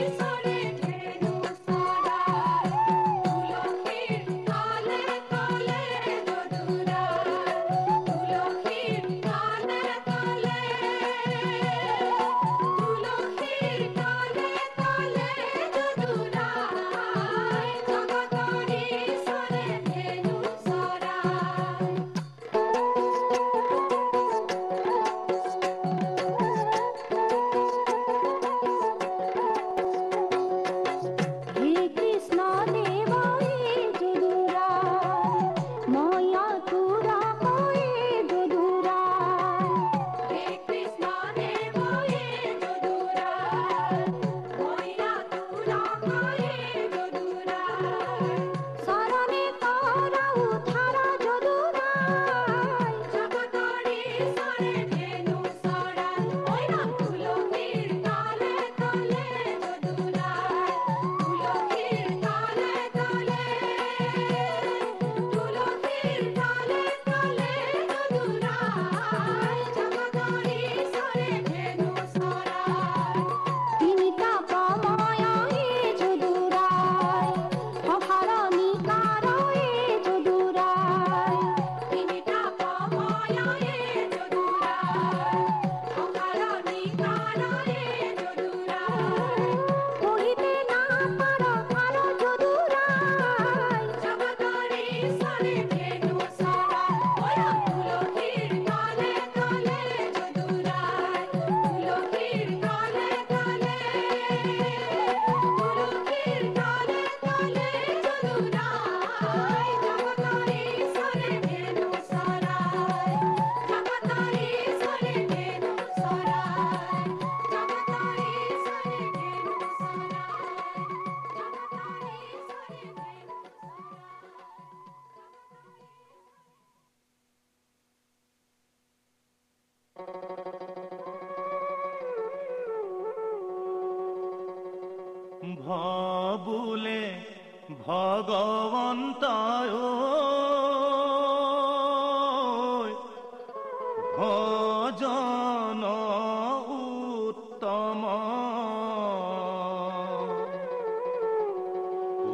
It's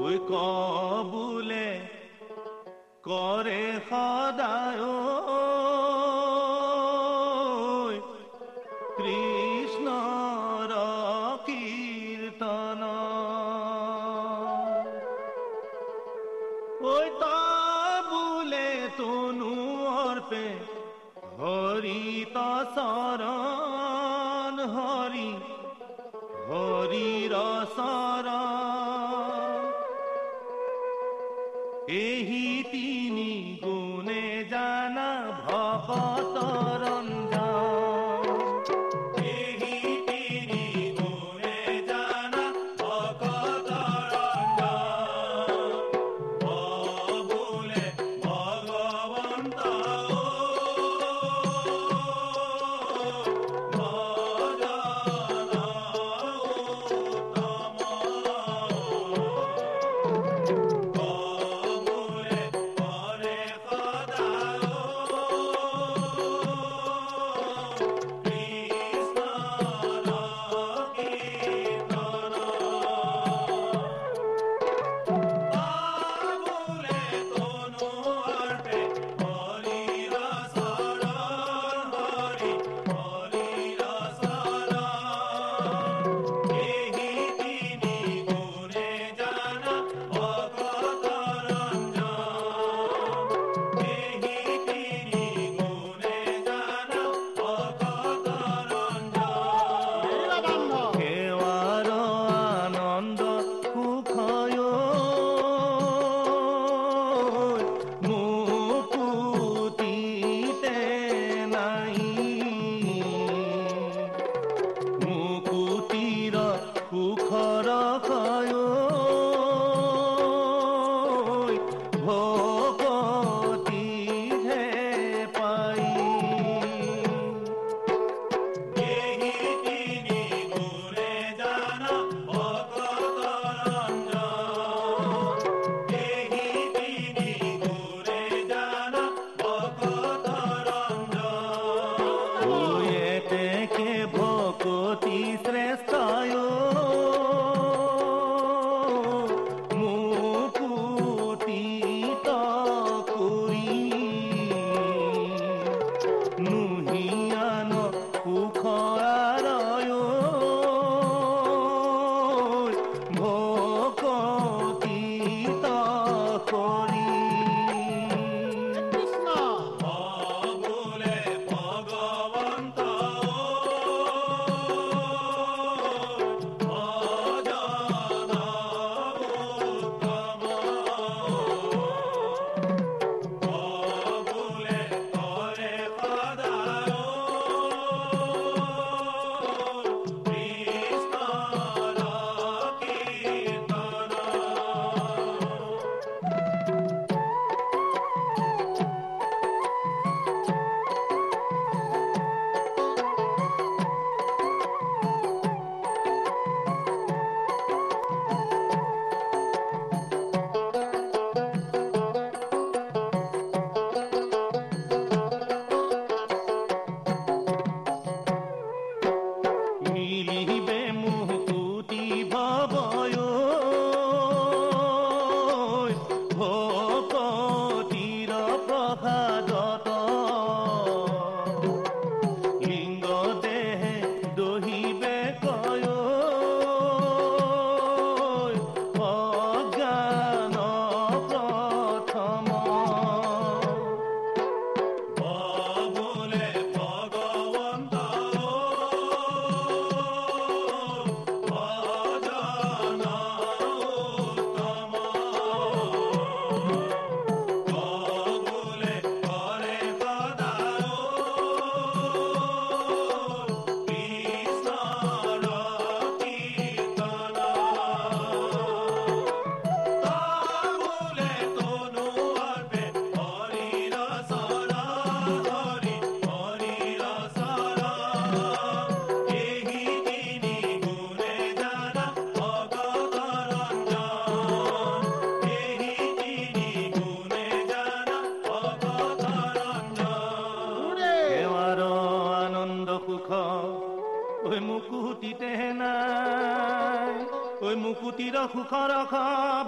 ঐ বোলে কৰে সদায়।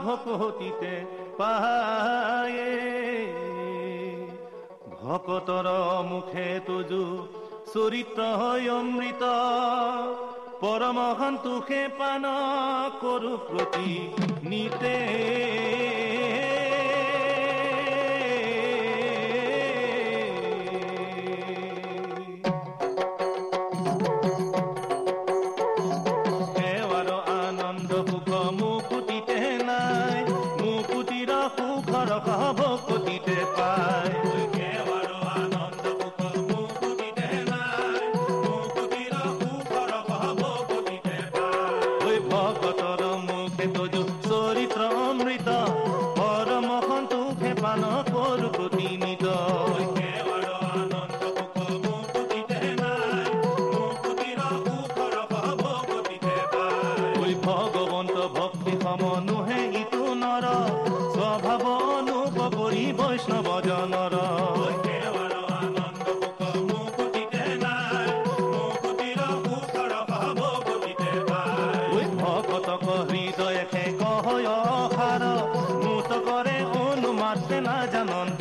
ভকতিতে পায়ে। ভকতর মুখে তুজু চরিত্র হয় অমৃত। পরমহন্তুখে পান কৰো প্ৰতি নিতে। না জানন্ত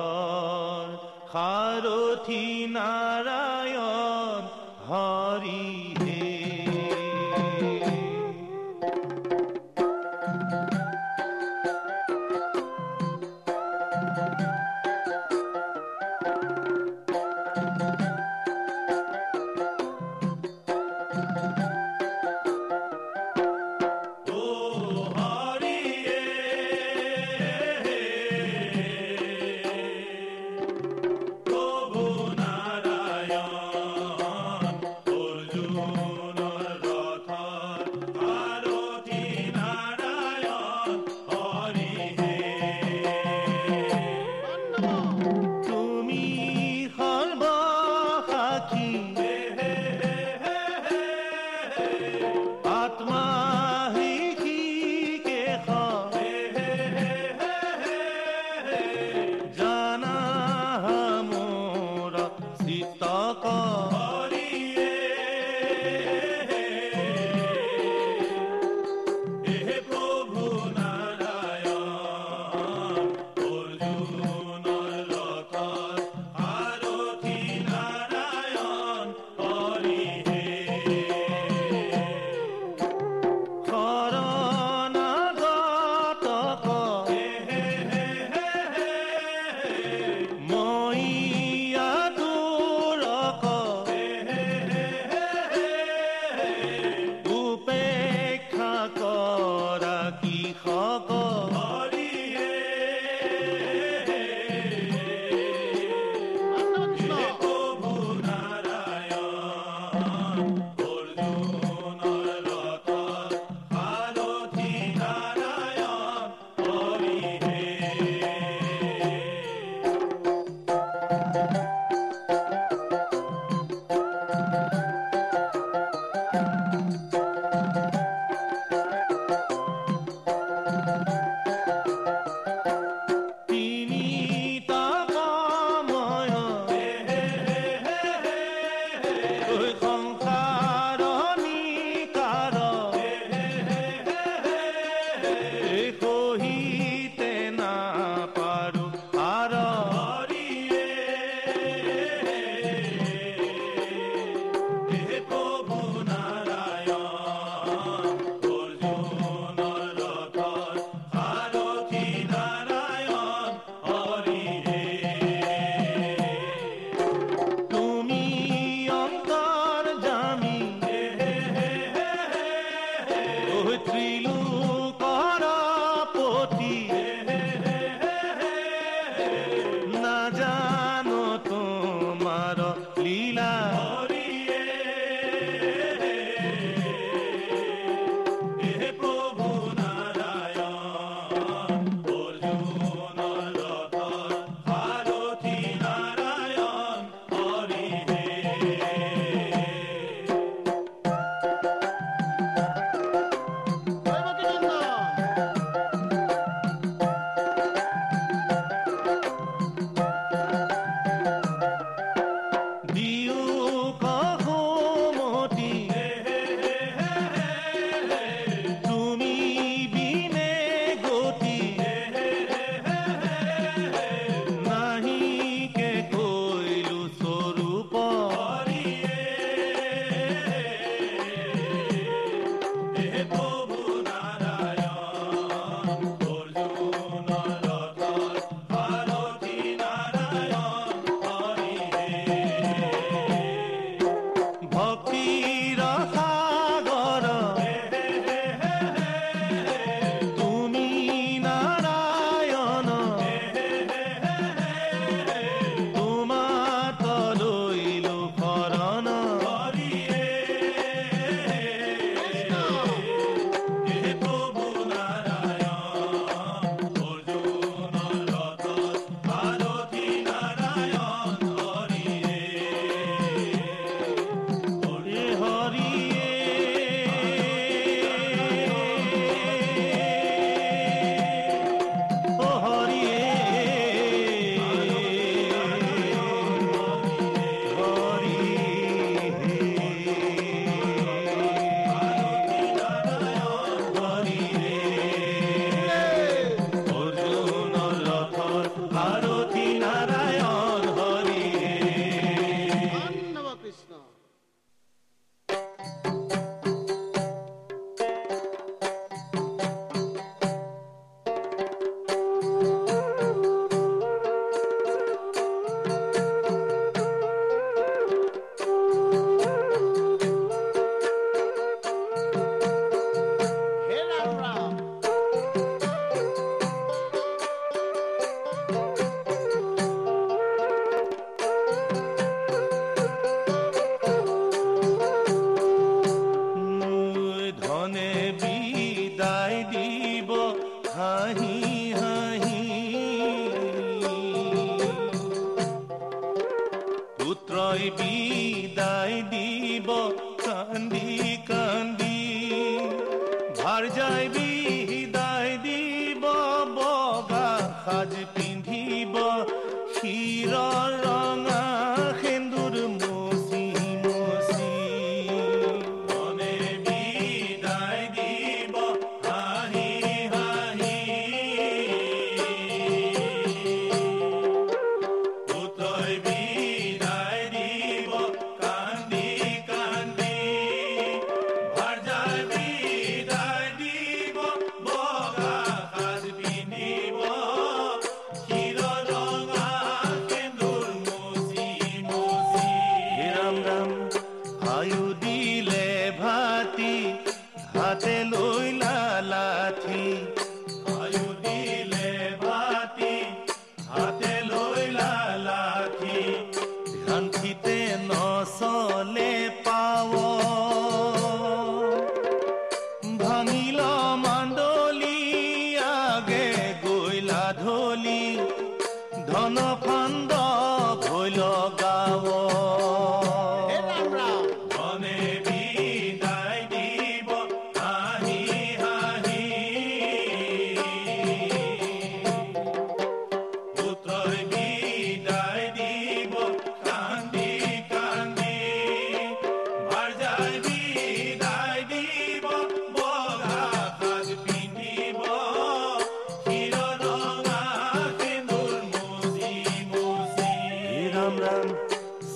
ঘর খারথি নারায়ণ হরি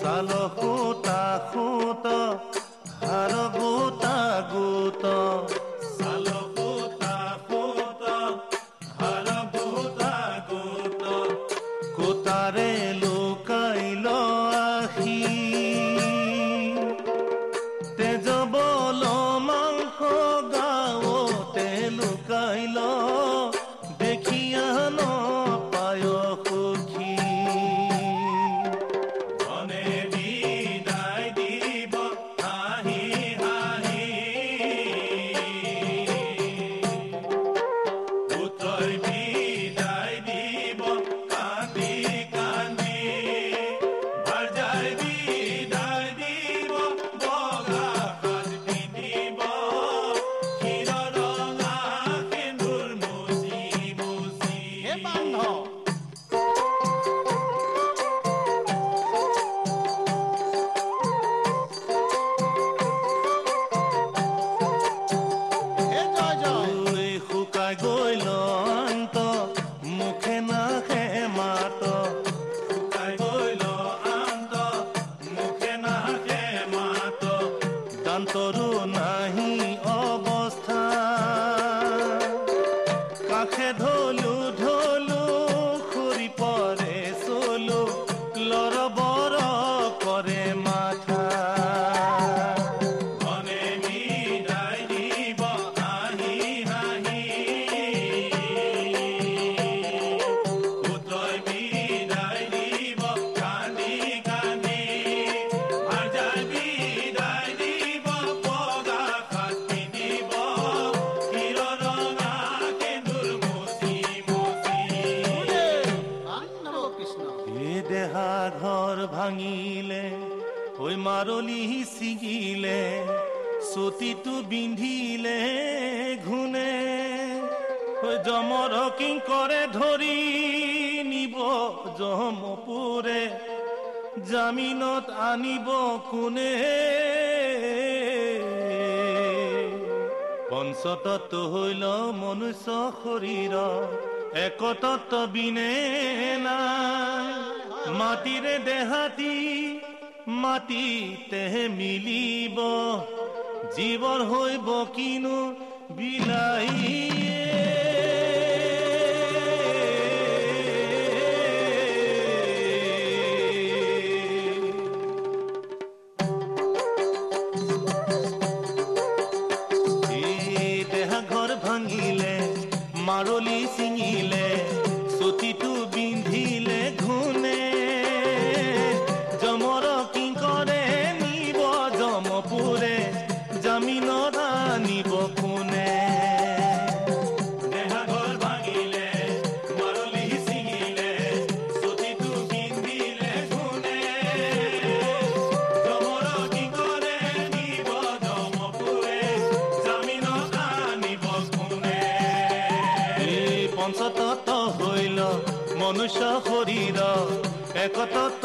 চাল খুঁতা খুঁত todo কৰে ধৰি নিব জমপুৰে জামিনত আনিব কোনে পঞ্চতত্ব হইল মনুষ্য শৰীৰ একতত্ব বিনে নাই। মাটিৰে দেহাতি মাটিতে মিলিব। জীৱৰ হৈ বকিনো বিলাহী কত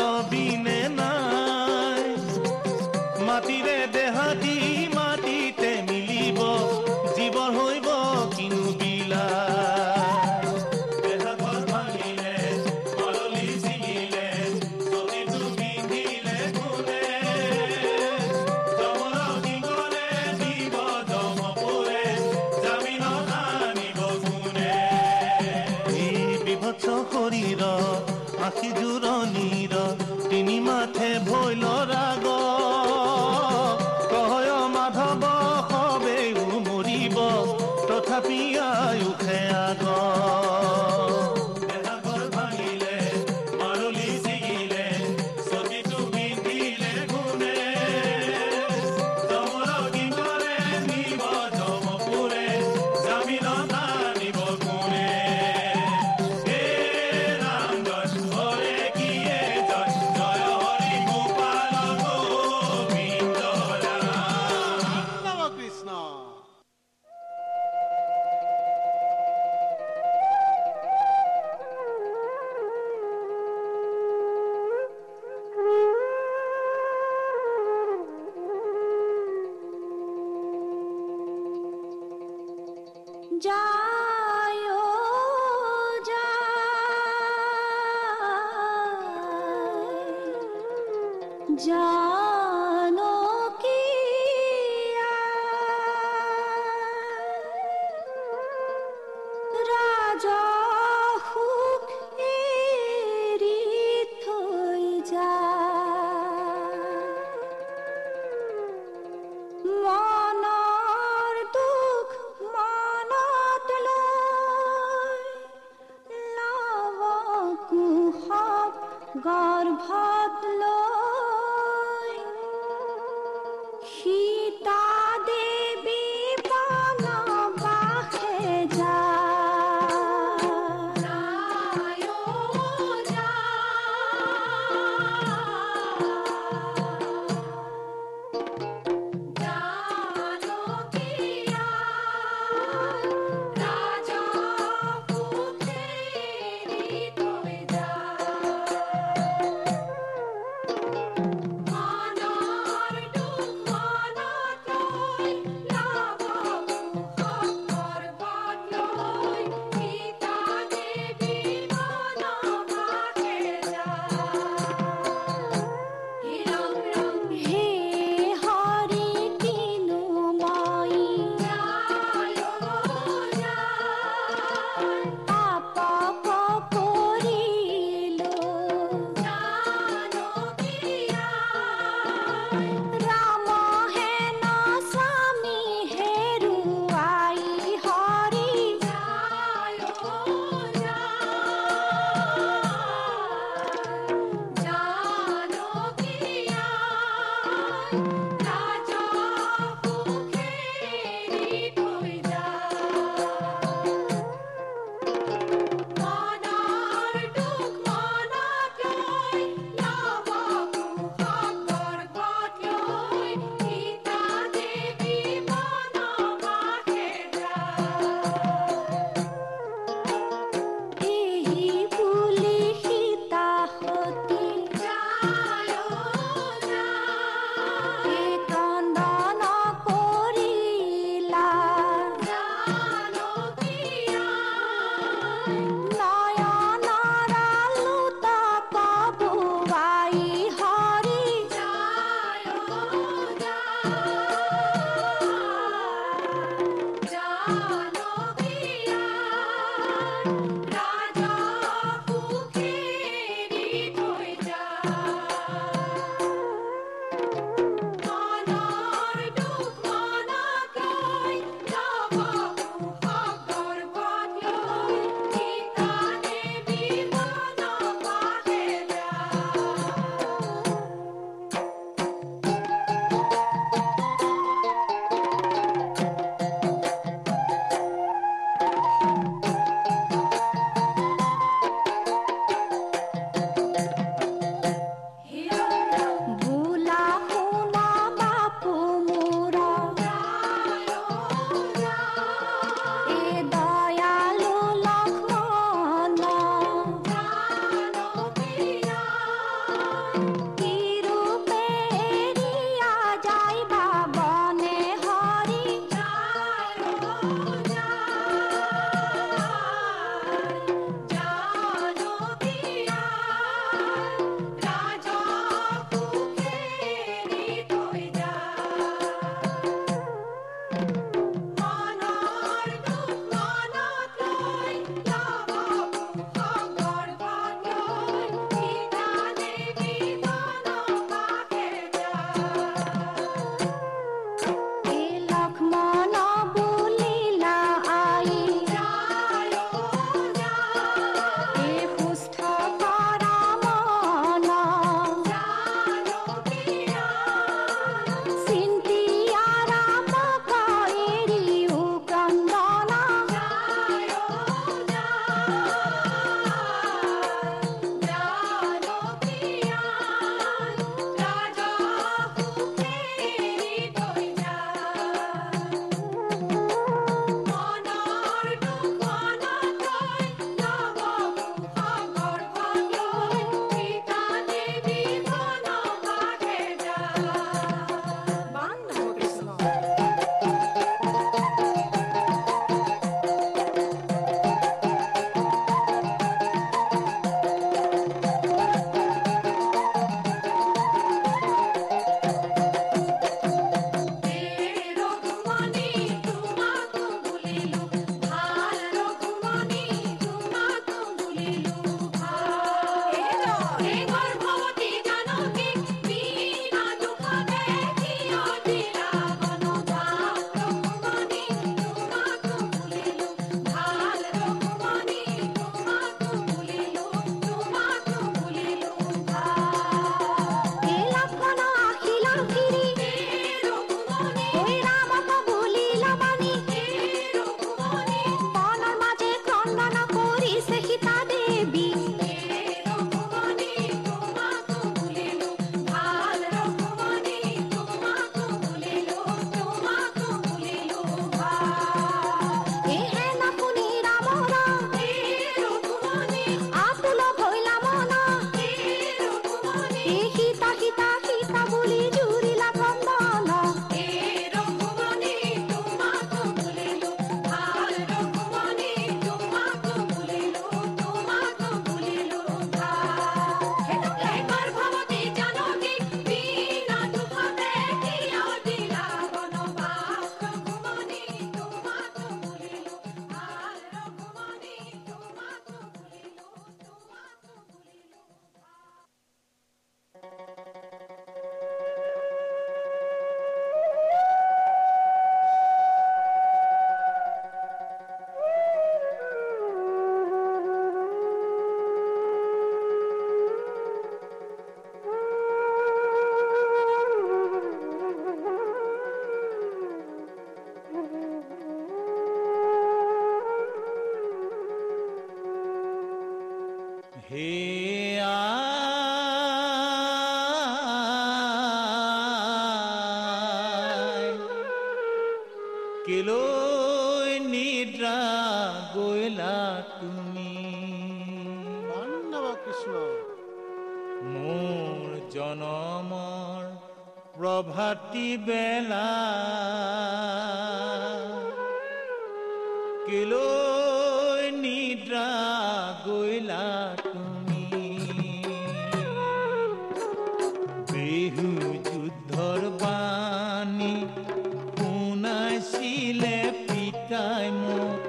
শুনাইছিলে পিতাই মোক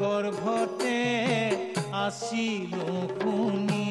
গৰ্ভতে ঘৰতে শুনি